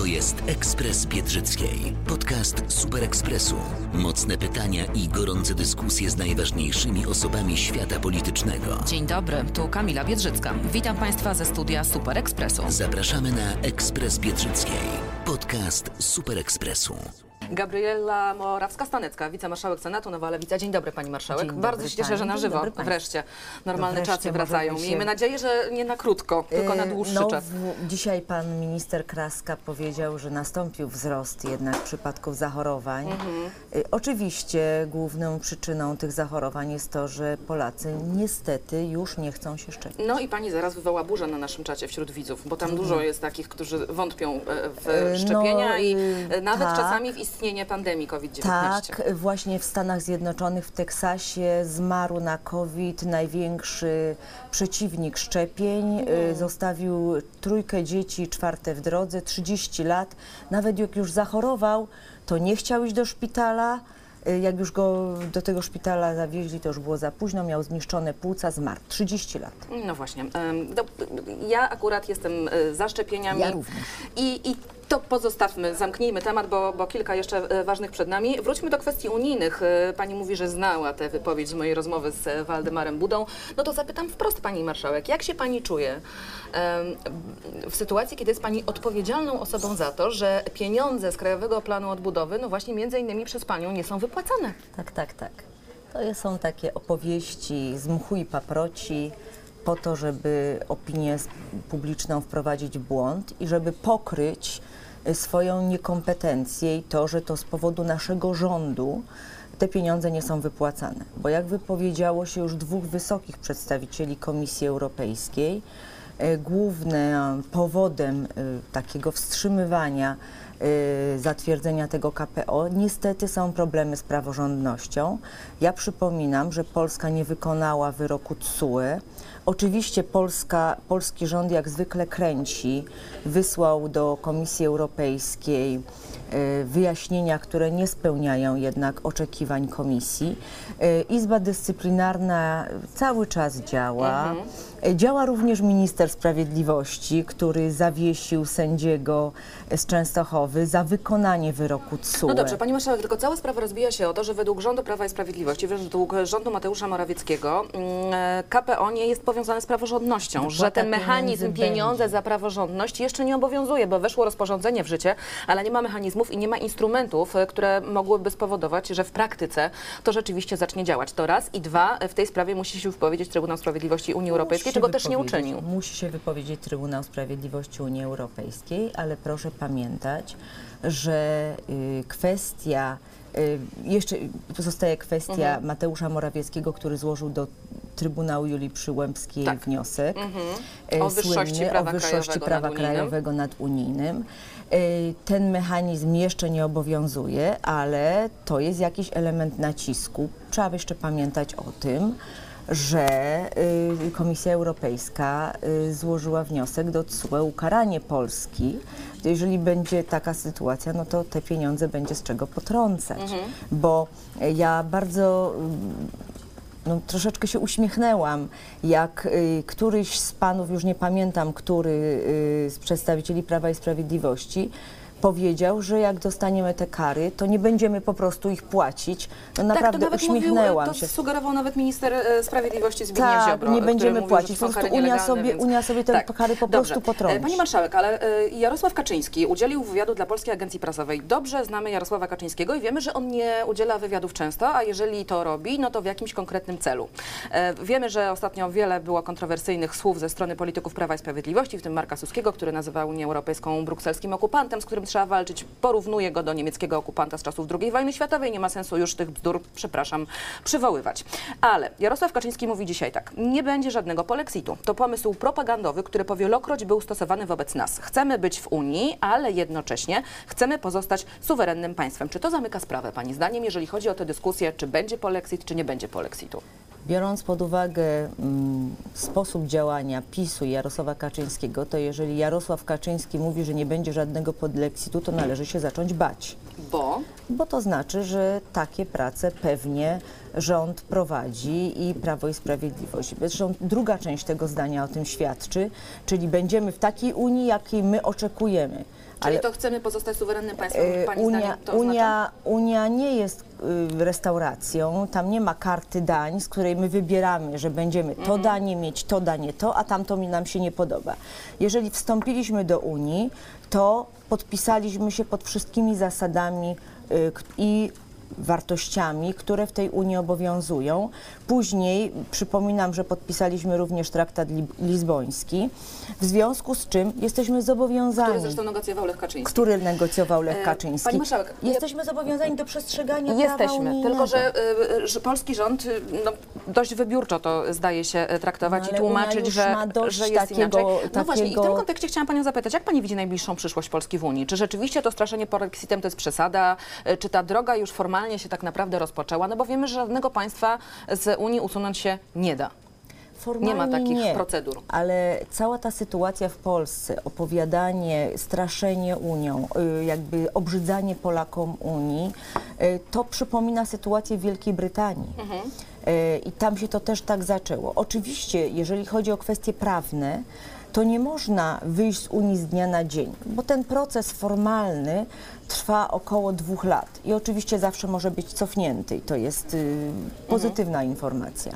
To jest Ekspres Biedrzyckiej. Podcast Super Ekspresu. Mocne pytania i gorące dyskusje z najważniejszymi osobami świata politycznego. Dzień dobry, tu Kamila Biedrzycka. Witam Państwa ze studia Super Ekspresu. Zapraszamy na Ekspres Biedrzyckiej. Podcast Super Ekspresu. Gabriela Morawska-Stanecka, wicemarszałek Senatu, Nowa Lewica. Dzień dobry Pani Marszałek. Dobry Bardzo się cieszę, że na żywo wreszcie normalne No wreszcie czasy wracają. się- Miejmy nadzieję, że nie na krótko, tylko na Yy, dłuższy no, czas. w- dzisiaj pan minister Kraska powiedział, że nastąpił wzrost jednak przypadków zachorowań. Mhm. Yy, Oczywiście główną przyczyną tych zachorowań jest to, że Polacy niestety już nie chcą się szczepić. No i Pani zaraz wywoła burzę na naszym czacie wśród widzów, bo tam dużo jest takich, którzy wątpią e, w E, no, szczepienia i y, e, nawet tak. czasami w istnienie pandemii COVID-19. Tak, właśnie w Stanach Zjednoczonych, w Teksasie zmarł na COVID największy przeciwnik szczepień. Mhm. Y, Zostawił trójkę dzieci, czwarte w drodze, 30 lat. Nawet jak już zachorował, to nie chciał iść do szpitala. Y, Jak już go do tego szpitala zawieźli, to już było za późno, miał zniszczone płuca, zmarł. 30 lat. No właśnie. Ja akurat jestem e, za szczepieniami. Ja również. I, I to pozostawmy, zamknijmy temat, bo, bo kilka jeszcze e, ważnych przed nami. Wróćmy do kwestii unijnych. E, Pani mówi, że znała tę wypowiedź z mojej rozmowy z e, Waldemarem Budą. No to zapytam wprost Pani Marszałek, jak się Pani czuje w sytuacji, kiedy jest Pani odpowiedzialną osobą za to, że pieniądze z Krajowego Planu Odbudowy, no właśnie między innymi przez Panią nie są wypłacane? Tak, tak, tak. To są takie opowieści z mchu i paproci po to, żeby opinię publiczną wprowadzić w błąd i żeby pokryć swoją niekompetencję i to, że to z powodu naszego rządu te pieniądze nie są wypłacane. Bo jak wypowiedziało się już dwóch wysokich przedstawicieli Komisji Europejskiej, e, głównym powodem e, takiego wstrzymywania zatwierdzenia tego KPO niestety są problemy z praworządnością. Ja przypominam, że Polska nie wykonała wyroku TSUE. Oczywiście Polska, polski rząd jak zwykle kręci, wysłał do Komisji Europejskiej e, wyjaśnienia, które nie spełniają jednak oczekiwań Komisji. E, Izba Dyscyplinarna cały czas działa. E, Działa również minister sprawiedliwości, który zawiesił sędziego z Częstochowy za wykonanie wyroku TSUE. No dobrze, Pani Marszałek, tylko cała sprawa rozbija się o to, że według rządu Prawa i Sprawiedliwości, według rządu Mateusza Morawieckiego, mm, KPO nie jest powiązane z praworządnością, że ten mechanizm pieniądze będzie. za praworządność jeszcze nie obowiązuje, bo weszło rozporządzenie w życie, ale nie ma mechanizmów i nie ma instrumentów, e, które mogłyby spowodować, że w praktyce to rzeczywiście zacznie działać. To raz. I dwa, w tej sprawie musi się wypowiedzieć Trybunał Sprawiedliwości Unii Europejskiej, czego też nie uczynił. Musi się wypowiedzieć Trybunał Sprawiedliwości Unii Europejskiej, ale proszę pamiętać, że y, kwestia, y, jeszcze pozostaje kwestia Mhm. Mateusza Morawieckiego, który złożył do Trybunału Julii Przyłębskiej Tak. wniosek O y, wyższości słynny prawa o wyższości krajowego prawa nad unijnym. krajowego nad unijnym. Ten mechanizm jeszcze nie obowiązuje, ale to jest jakiś element nacisku. Trzeba jeszcze pamiętać o tym, że y, Komisja Europejska y, złożyła wniosek do TSUE ukaranie Polski. Jeżeli będzie taka sytuacja, no to te pieniądze będzie z czego potrącać. Bo y, ja bardzo no, troszeczkę się uśmiechnęłam, jak y, któryś z panów, już nie pamiętam, który y, z przedstawicieli Prawa i Sprawiedliwości, powiedział, że jak dostaniemy te kary, to nie będziemy po prostu ich płacić. No naprawdę tak, to nawet uśmiechnęłam mówił, się. to sugerował nawet minister e, sprawiedliwości Zbigniew Tak, Ziobro, nie będziemy płacić. Po prostu Unia sobie- więc... Unia sobie te kary po Dobrze. prostu potrąci. E, Pani marszałek, ale e, Jarosław Kaczyński udzielił wywiadu dla Polskiej Agencji Prasowej. Dobrze znamy Jarosława Kaczyńskiego i wiemy, że on nie udziela wywiadów często, a jeżeli to robi, no to w jakimś konkretnym celu. Wiemy, że ostatnio wiele było kontrowersyjnych słów ze strony polityków Prawa i Sprawiedliwości, w tym Marka Suskiego, który nazywał Unię Europejską brukselskim okupantem, z którym trzeba walczyć, porównuje go do niemieckiego okupanta z czasów II wojny światowej. Nie ma sensu już tych bzdur, przepraszam, przywoływać. Ale Jarosław Kaczyński mówi dzisiaj tak, nie będzie żadnego polexitu. To pomysł propagandowy, który powielokroć był stosowany wobec nas. Chcemy być w Unii, ale jednocześnie chcemy pozostać suwerennym państwem. Czy to zamyka sprawę, Pani zdaniem, jeżeli chodzi o tę dyskusję, czy będzie polexit, czy nie będzie polexitu? Biorąc pod uwagę mm, sposób działania PiSu i Jarosława Kaczyńskiego, to jeżeli Jarosław Kaczyński mówi, że nie będzie żadnego podlexitu, to należy się zacząć bać. Bo Bo to znaczy, że takie prace pewnie rząd prowadzi i Prawo i Sprawiedliwość. Zresztą druga część tego zdania o tym świadczy, czyli będziemy w takiej Unii, jakiej my oczekujemy. Czyli to chcemy pozostać suwerennym państwem, E, Pani Unia, zdaniem to oznacza? Unia, Unia nie jest restauracją, tam nie ma karty dań, z której my wybieramy, że będziemy to Mhm. danie mieć, to danie to, a tamto mi nam się nie podoba. Jeżeli wstąpiliśmy do Unii, to podpisaliśmy się pod wszystkimi zasadami y, i wartościami, które w tej Unii obowiązują. Później przypominam, że podpisaliśmy również traktat li- lizboński, w związku z czym jesteśmy zobowiązani Który zresztą negocjował Lech Kaczyński. który negocjował Lech E, Kaczyński. pani marszałek, Jesteśmy zobowiązani do przestrzegania Jesteśmy, tylko że, y, że polski rząd y, no, dość wybiórczo to zdaje się y, traktować No, i tłumaczyć, że, ma dość że jest takiego- inaczej. No właśnie, i w tym takiego- kontekście chciałam Panią zapytać, jak Pani widzi najbliższą przyszłość Polski w Unii? Czy rzeczywiście to straszenie Polexitem to jest przesada? Czy ta droga już formalnie się tak naprawdę rozpoczęła? No bo wiemy, że żadnego państwa z Unii usunąć się nie da. Formalnie nie ma takich nie, procedur. Ale cała ta sytuacja w Polsce, opowiadanie, straszenie Unią, y, jakby obrzydzanie Polakom Unii, y, to przypomina sytuację w Wielkiej Brytanii. Mhm. Y, I tam się to też tak zaczęło. Oczywiście, jeżeli chodzi o kwestie prawne, to nie można wyjść z Unii z dnia na dzień, bo ten proces formalny trwa około dwóch lat i oczywiście zawsze może być cofnięty i to jest y, pozytywna informacja.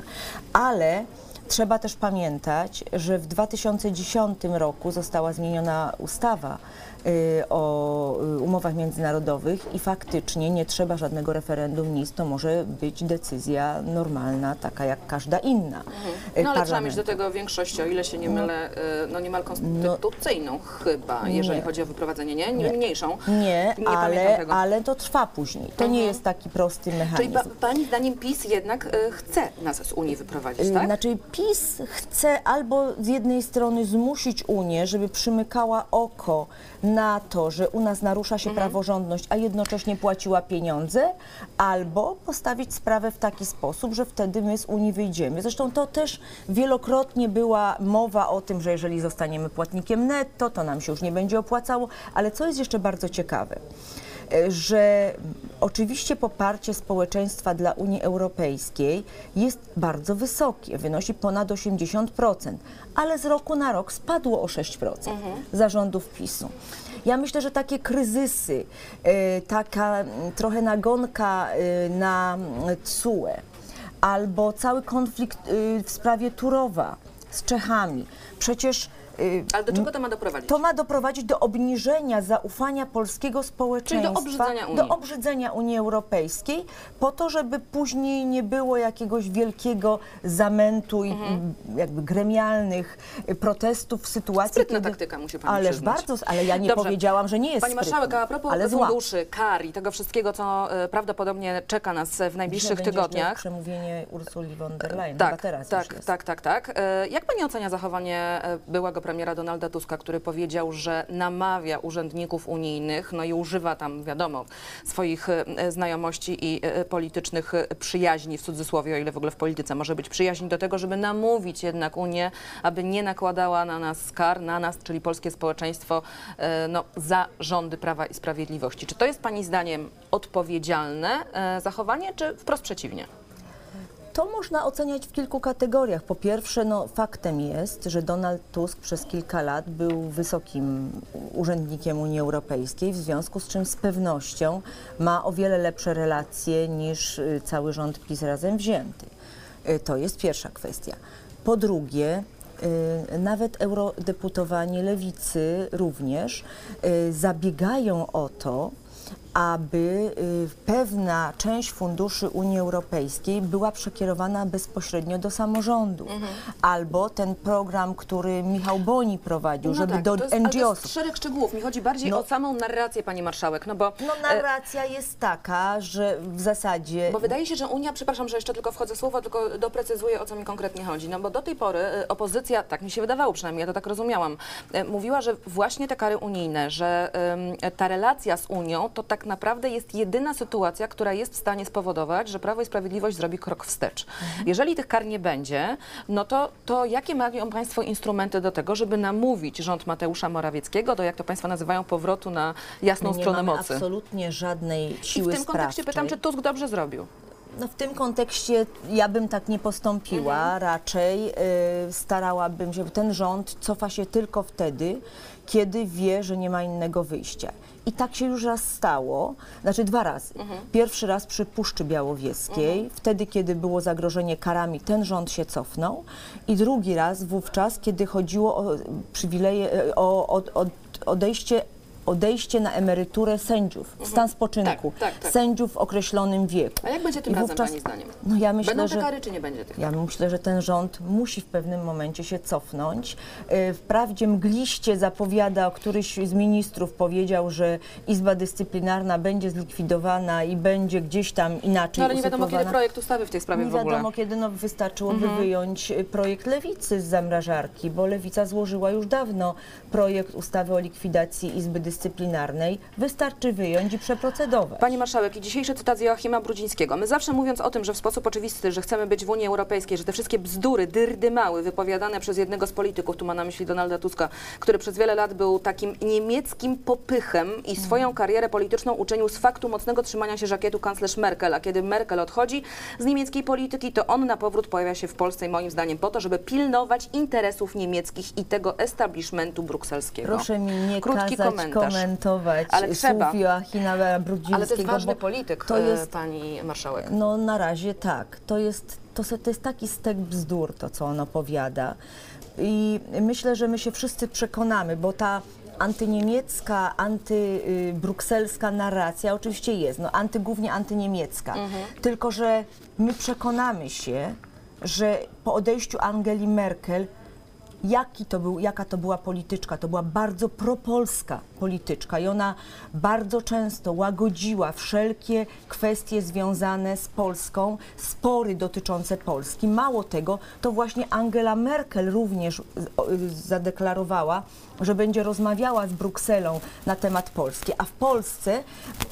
Ale trzeba też pamiętać, że w 2010 roku została zmieniona ustawa o y, umowach międzynarodowych i faktycznie nie trzeba żadnego referendum, nic, to może być decyzja normalna, taka jak każda inna. y, No ale trzeba mieć do tego większość, o ile się nie mylę, y, no niemal konstytucyjną chyba, jeżeli Nie. chodzi o wyprowadzenie, nie? nie. Mniejszą. Nie, pamiętam ale, ale to trwa później. To nie jest taki prosty Czyli mechanizm. pa, Pani zdaniem PiS jednak y, chce nas z Unii wyprowadzić, Y, tak? Znaczy PiS chce albo z jednej strony zmusić Unię, żeby przymykała oko na to, że u nas narusza się praworządność, a jednocześnie płaciła pieniądze, albo postawić sprawę w taki sposób, że wtedy my z Unii wyjdziemy. Zresztą to też wielokrotnie była mowa o tym, że jeżeli zostaniemy płatnikiem netto, to nam się już nie będzie opłacało, ale co jest jeszcze bardzo ciekawe, e, że oczywiście poparcie społeczeństwa dla Unii Europejskiej jest bardzo wysokie, wynosi ponad 80%, ale z roku na rok spadło o 6% zarządów PiSu. Ja myślę, że takie kryzysy, e, taka mm, trochę nagonka e, na mm, TSUE, albo cały konflikt y, w sprawie Turowa z Czechami, przecież y, Ale do czego to ma doprowadzić? to ma doprowadzić do obniżenia zaufania polskiego społeczeństwa obrzydzenia Unii. do obrzydzenia Unii Europejskiej, po to, żeby później nie było jakiegoś wielkiego zamętu i Mhm. i jakby gremialnych protestów w sytuacji, Sprytna kiedy... taktyka, musi pani Ależ przyznać. bardzo, ale ja nie Dobrze. powiedziałam, że nie jest Pani Marszałek, a propos ale zła. funduszy, kar i tego wszystkiego, co e, prawdopodobnie czeka nas w Dzisiaj najbliższych jeszcze tygodniach. przemówienie Ursuli von der Leyen, Tak, teraz tak, tak, tak, tak. E, Jak pani ocenia zachowanie e, byłego premiera Donalda Tuska, który powiedział, że namawia urzędników unijnych, no i używa tam, wiadomo, swoich e, znajomości i e, politycznych e, przyjaźni, w cudzysłowie, o ile w ogóle w polityce może być przyjaźń, do tego, żeby namówić jednak Unię, aby nie nakładała na nas kar, na nas, czyli polskie społeczeństwo, no, za rządy Prawa i Sprawiedliwości. Czy to jest pani zdaniem odpowiedzialne zachowanie, czy wprost przeciwnie? To można oceniać w kilku kategoriach. Po pierwsze, no, faktem jest, że Donald Tusk przez kilka lat był wysokim urzędnikiem Unii Europejskiej, w związku z czym z pewnością ma o wiele lepsze relacje niż y, cały rząd PiS razem wzięty. Y, To jest pierwsza kwestia. Po drugie, y, nawet eurodeputowani lewicy również zabiegają o to, aby y, pewna część funduszy Unii Europejskiej była przekierowana bezpośrednio do samorządów. Albo ten program, który Michał Boni prowadził, No żeby tak, do ale to NGO-sów. jest szereg szczegółów. Mi chodzi bardziej No. o samą narrację, pani marszałek, no bo... No e, narracja jest taka, że w zasadzie... Bo wydaje się, że Unia, przepraszam, że jeszcze tylko wchodzę słowo, tylko doprecyzuję, o co mi konkretnie chodzi. No bo do tej pory e, opozycja, tak mi się wydawało przynajmniej, ja to tak rozumiałam, e, mówiła, że właśnie te kary unijne, że ta relacja z Unią to tak naprawdę jest jedyna sytuacja, która jest w stanie spowodować, że Prawo i Sprawiedliwość zrobi krok wstecz. Jeżeli tych kar nie będzie, no to, to jakie mają Państwo instrumenty do tego, żeby namówić rząd Mateusza Morawieckiego do, jak to Państwo nazywają, powrotu na jasną nie stronę mocy? absolutnie żadnej I siły w tym kontekście sprawczej. pytam, czy Tusk dobrze zrobił? No w tym kontekście ja bym tak nie postąpiła, Mhm. raczej y, starałabym się, ten rząd cofa się tylko wtedy, kiedy wie, że nie ma innego wyjścia. I tak się już raz stało, znaczy dwa razy. Mhm. Pierwszy raz przy Puszczy Białowieskiej, wtedy, kiedy było zagrożenie karami, ten rząd się cofnął. I drugi raz wówczas, kiedy chodziło o przywileje, e, o, o, o odejście odejście na emeryturę sędziów, w stan spoczynku, Tak, tak, tak. sędziów w określonym wieku. A jak będzie tym I razem, wówczas- Pani zdaniem? No ja myślę, Będą że... te kary, czy nie będzie tych Ja myślę, że ten rząd musi w pewnym momencie się cofnąć. E, Wprawdzie mgliście zapowiada, któryś z ministrów powiedział, że Izba Dyscyplinarna będzie zlikwidowana i będzie gdzieś tam inaczej No ale nie wiadomo, kiedy projekt ustawy w tej sprawie Nie w ogóle. Mhm. wiadomo, kiedy no, wystarczyłoby wyjąć y, projekt Lewicy z zamrażarki, bo Lewica złożyła już dawno projekt ustawy o likwidacji Izby Dyscyplinarnej. Wystarczy wyjąć i przeprocedować. Pani marszałek, i dzisiejszy cytat z Joachima Brudzińskiego. My zawsze mówiąc o tym, że w sposób oczywisty, że chcemy być w Unii Europejskiej, że te wszystkie bzdury, dyrdymały wypowiadane przez jednego z polityków, tu ma na myśli Donalda Tuska, który przez wiele lat był takim niemieckim popychem i swoją karierę polityczną uczynił z faktu mocnego trzymania się żakietu kanclerz Merkel, a kiedy Merkel odchodzi z niemieckiej polityki, to on na powrót pojawia się w Polsce i moim zdaniem po to, żeby pilnować interesów niemieckich i tego establishmentu brukselskiego. Proszę mi nie Krótki kazać komentarz. Komentować Ale trzeba. słów Joachima Brudzińskiego. Ale to jest ważny polityk, To e, jest, pani marszałek. no na razie tak. To jest, to, to jest taki stek bzdur, to co on opowiada. I myślę, że my się wszyscy przekonamy, bo ta antyniemiecka, antybrukselska narracja oczywiście jest, no anty, głównie antyniemiecka. Tylko, że my przekonamy się, że po odejściu Angeli Merkel jaki to był, jaka to była polityczka. To była bardzo propolska polityczka i ona bardzo często łagodziła wszelkie kwestie związane z Polską, spory dotyczące Polski. Mało tego, to właśnie Angela Merkel również zadeklarowała, że będzie rozmawiała z Brukselą na temat Polski, a w Polsce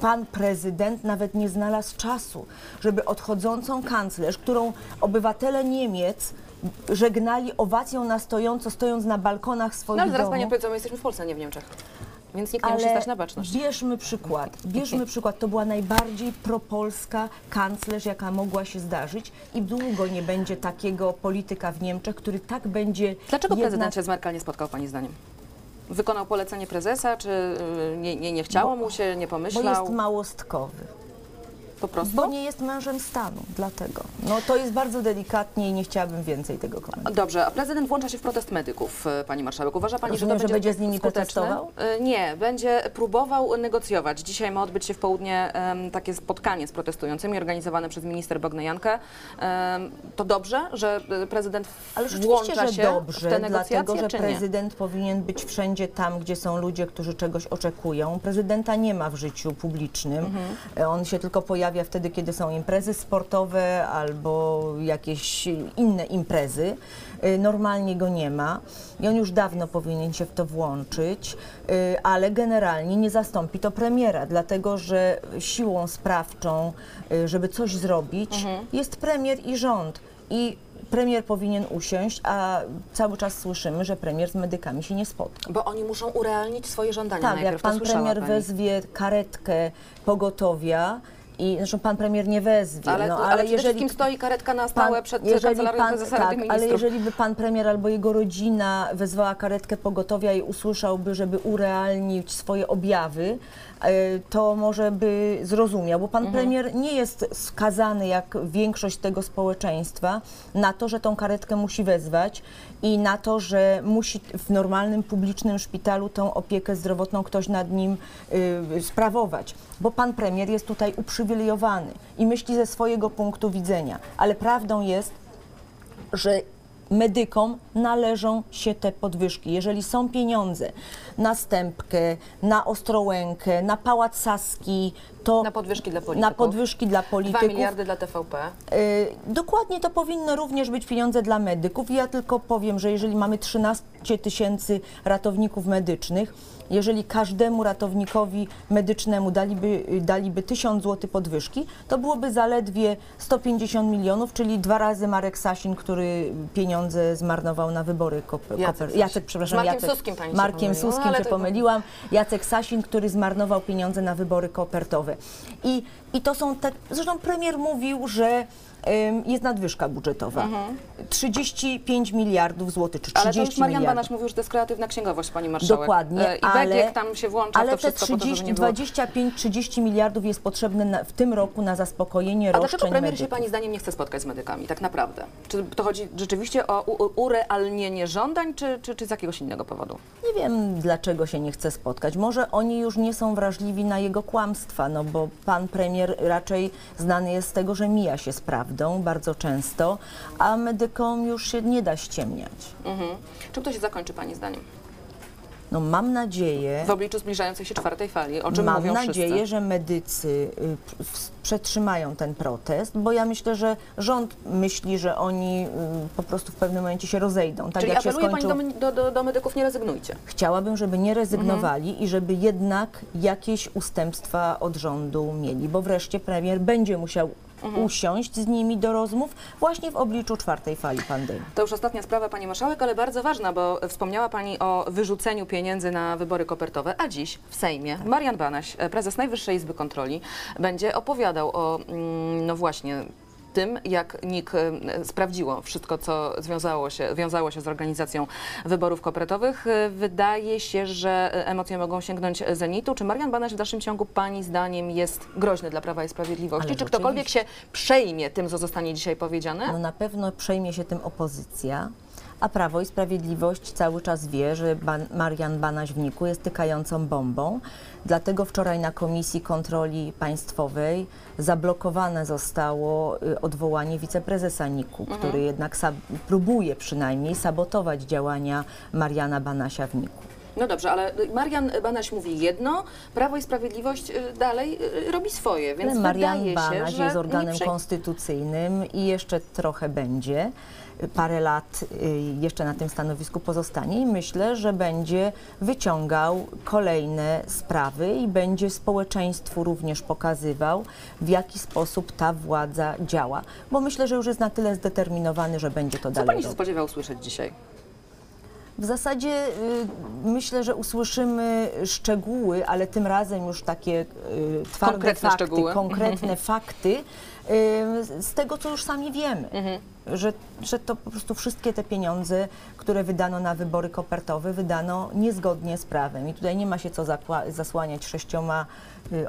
pan prezydent nawet nie znalazł czasu, żeby odchodzącą kanclerz, którą obywatele Niemiec żegnali owacją na stojąco, stojąc na balkonach swoich No ale zaraz domów. Pani powiedzą, my jesteśmy w Polsce, a nie w Niemczech. Więc nikt nie musi stać na baczność. bierzmy przykład. Bierzmy przykład. To była najbardziej propolska kanclerz, jaka mogła się zdarzyć i długo nie będzie takiego polityka w Niemczech, który tak będzie Dlaczego jednak... prezydent się z Merkel nie spotkał Pani zdaniem? Wykonał polecenie prezesa, czy y, nie, nie, nie chciało mu się, nie Bo pomyślał? jest małostkowy. Po prostu? Bo nie jest mężem stanu, dlatego. No to jest bardzo delikatnie i nie chciałabym więcej tego komentować. Dobrze, a prezydent włącza się w protest medyków, y, pani marszałek. Uważa pani, Rozumiem, że że to będzie z nimi skuteczne? protestował? Y, Nie, będzie próbował negocjować. Dzisiaj ma odbyć się w południe takie spotkanie z protestującymi organizowane przez minister Bognajankę. To dobrze, że y, prezydent Ale włącza że się dobrze, w te negocjacje, dlatego że prezydent powinien być wszędzie tam, gdzie są ludzie, którzy czegoś oczekują. Prezydenta nie ma w życiu publicznym. Mhm. On się tylko pojawia wtedy, kiedy są imprezy sportowe albo jakieś inne imprezy. Y, Normalnie go nie ma i on już dawno powinien się w to włączyć, y, ale generalnie nie zastąpi to premiera, dlatego że siłą sprawczą, y, żeby coś zrobić, Mhm. jest premier i rząd. I premier powinien usiąść, a cały czas słyszymy, że premier z medykami się nie spotka. Bo oni muszą urealnić swoje żądania Tak, najpierw. jak pan premier pani. wezwie karetkę pogotowia I zresztą pan premier nie wezwie. Ale, no, ale, przede wszystkim stoi karetka na stałe przed kancelarią prezesa tak, ale jeżeli by pan premier albo jego rodzina wezwała karetkę pogotowia i usłyszałby, żeby urealnić swoje objawy, e, to może by zrozumiał, bo pan premier nie jest skazany jak większość tego społeczeństwa na to, że tą karetkę musi wezwać i na to, że musi w normalnym publicznym szpitalu tą opiekę zdrowotną ktoś nad nim y, sprawować, bo pan premier jest tutaj uprzywilejowany i myśli ze swojego punktu widzenia, ale prawdą jest, że medykom należą się te podwyżki. Jeżeli są pieniądze na Stępkę, na Ostrołękę, na Pałac Saski, to Na podwyżki dla na polityków. podwyżki dla 2 polityków. miliardy dla TVP. Y, Dokładnie to powinno również być pieniądze dla medyków. Ja tylko powiem, że jeżeli mamy 13 tysięcy ratowników medycznych, jeżeli każdemu ratownikowi medycznemu daliby, daliby 1000 zł podwyżki, to byłoby zaledwie 150 milionów, czyli dwa razy Marek Sasin, który pieniądze zmarnował na wybory koper, Jacek. Jacek, przepraszam, Markiem Jacek, Suskim pani się Markiem pomyliła, Suskim ale się pomyliłam. Jacek Sasin, który zmarnował pieniądze na wybory kopertowe. I, i to są te, zresztą premier mówił, że jest nadwyżka budżetowa. 35 miliardów złotych, czy 30 Mhm. Ale to już Marian miliardów. Banaś mówił, że to jest kreatywna księgowość, pani marszałek. Dokładnie, E, I tam się włącza ale to te wszystko po to, żeby 30, nie było... 25-30 miliardów jest potrzebne na, w tym roku na zaspokojenie A roszczeń dlaczego premier się medyków. pani zdaniem nie chce spotkać z medykami, tak naprawdę? Czy to chodzi rzeczywiście o urealnienie żądań, czy, czy, czy z jakiegoś innego powodu? Nie wiem, dlaczego się nie chce spotkać. Może oni już nie są wrażliwi na jego kłamstwa, no bo pan premier raczej znany jest z tego, że mija się z prawdą bardzo często, a medykom już się nie da ściemniać. Mhm. Czym to się zakończy pani zdaniem? No mam nadzieję, W obliczu zbliżającej się czwartej fali, o czym mam mówią nadzieję, wszyscy. że medycy y, przetrzymają ten protest, bo ja myślę, że rząd myśli, że oni y, po prostu w pewnym momencie się rozejdą. Tak Czyli jak apeluje pani skończył... do, do, do, do medyków, nie rezygnujcie. Chciałabym, żeby nie rezygnowali Mhm. i żeby jednak jakieś ustępstwa od rządu mieli, bo wreszcie premier będzie musiał Mhm. usiąść z nimi do rozmów właśnie w obliczu czwartej fali pandemii. To już ostatnia sprawa, Pani Marszałek, ale bardzo ważna, bo wspomniała Pani o wyrzuceniu pieniędzy na wybory kopertowe, a dziś w Sejmie Marian Banaś, prezes Najwyższej Izby Kontroli, będzie opowiadał o, mm, no właśnie, tym, jak NIK e, sprawdziło wszystko, co związało się, wiązało się z organizacją wyborów kopertowych. E, Wydaje się, że emocje mogą sięgnąć zenitu. Czy Marian Banaś w dalszym ciągu Pani zdaniem jest groźny dla Prawa i Sprawiedliwości? Ale Czy ktokolwiek się przejmie tym, co zostanie dzisiaj powiedziane? No na pewno przejmie się tym opozycja, a Prawo i Sprawiedliwość cały czas wie, że ban Marian Banaś w Niku jest tykającą bombą. Dlatego wczoraj na Komisji Kontroli Państwowej zablokowane zostało y, odwołanie wiceprezesa NIK-u, który jednak próbuje przynajmniej sabotować działania Mariana Banasia w NIK-u. No dobrze, ale Marian Banaś mówi jedno, Prawo i Sprawiedliwość y, dalej y, robi swoje, więc Ale Marian wydaje Banaś się, że jest organem konstytucyjnym i jeszcze trochę będzie. Parę lat y, jeszcze na tym stanowisku pozostanie i myślę, że będzie wyciągał kolejne sprawy i będzie społeczeństwu również pokazywał, w jaki sposób ta władza działa. Bo myślę, że już jest na tyle zdeterminowany, że będzie to Co dalej pani się robił. spodziewa usłyszeć dzisiaj? W zasadzie y, myślę, że usłyszymy szczegóły, ale tym razem już takie y, twarde Konkretne fakty, szczegóły. konkretne fakty y, z tego, co już sami wiemy. Mhm. Że, że to po prostu wszystkie te pieniądze, które wydano na wybory kopertowe, wydano niezgodnie z prawem. I tutaj nie ma się co zasłaniać sześcioma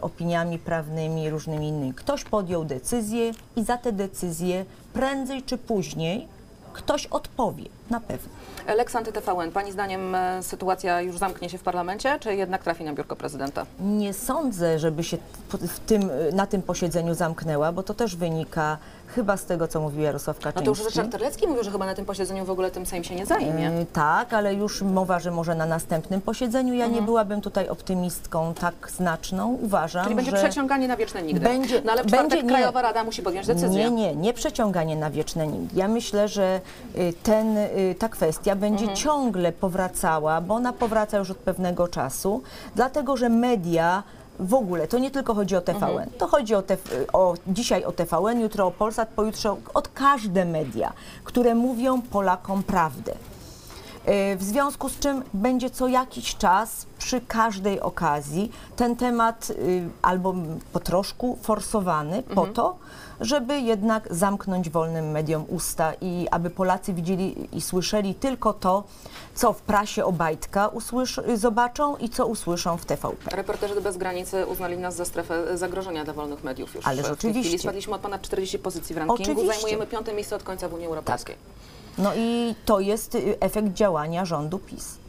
opiniami prawnymi, różnymi innymi. Ktoś podjął decyzję i za te decyzje prędzej czy później ktoś odpowie, na pewno. Lex anty-TVN, pani zdaniem e, sytuacja już zamknie się w parlamencie, czy jednak trafi na biurko prezydenta? Nie sądzę, żeby się w tym, na tym posiedzeniu zamknęła, bo to też wynika chyba z tego, co mówił Jarosław No Kaczyński. to już Ryszard Terlecki mówił, że chyba na tym posiedzeniu w ogóle tym Sejm się nie zajmie. E, Tak, ale już mowa, że może na następnym posiedzeniu. Ja nie byłabym tutaj optymistką tak znaczną. Uważam, Czyli będzie że przeciąganie na wieczne nigdy. Będzie- no ale w będzie- nie. Krajowa Rada musi podjąć decyzję. Nie, nie, nie przeciąganie na wieczne nigdy. Ja myślę, że y, ten, ta kwestia będzie Mhm. ciągle powracała, bo ona powraca już od pewnego czasu, dlatego że media w ogóle, to nie tylko chodzi o TVN, Mhm. to chodzi o, TF, o dzisiaj o TVN, jutro o Polsat, pojutrze od każde media, które mówią Polakom prawdę. E, W związku z czym będzie co jakiś czas, przy każdej okazji, ten temat y, albo po troszku forsowany po to, żeby jednak zamknąć wolnym mediom usta i aby Polacy widzieli i słyszeli tylko to, co w prasie Obajtka usłysz, zobaczą i co usłyszą w TVP. Reporterzy bez granicy uznali nas za strefę zagrożenia dla wolnych mediów już. Ależ w tej chwili oczywiście. spadliśmy od ponad 40 pozycji w rankingu, Oczywiście. zajmujemy piąte miejsce od końca w Unii Europejskiej. No i to jest y, efekt działania rządu PiS.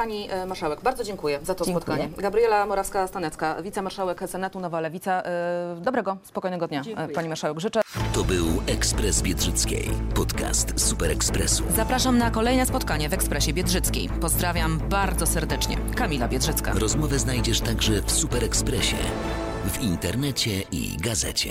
Pani e, marszałek, bardzo dziękuję za to Dziękuję. spotkanie. Gabriela Morawska-Stanecka, wicemarszałek Senatu Nowa Lewica. E, Dobrego, spokojnego dnia, e, pani marszałek. Życzę. To był Ekspres Biedrzyckiej, podcast Super Ekspresu. Zapraszam na kolejne spotkanie w Ekspresie Biedrzyckiej. Pozdrawiam bardzo serdecznie. Kamila Biedrzycka. Rozmowę znajdziesz także w Super Ekspresie, w internecie i gazecie.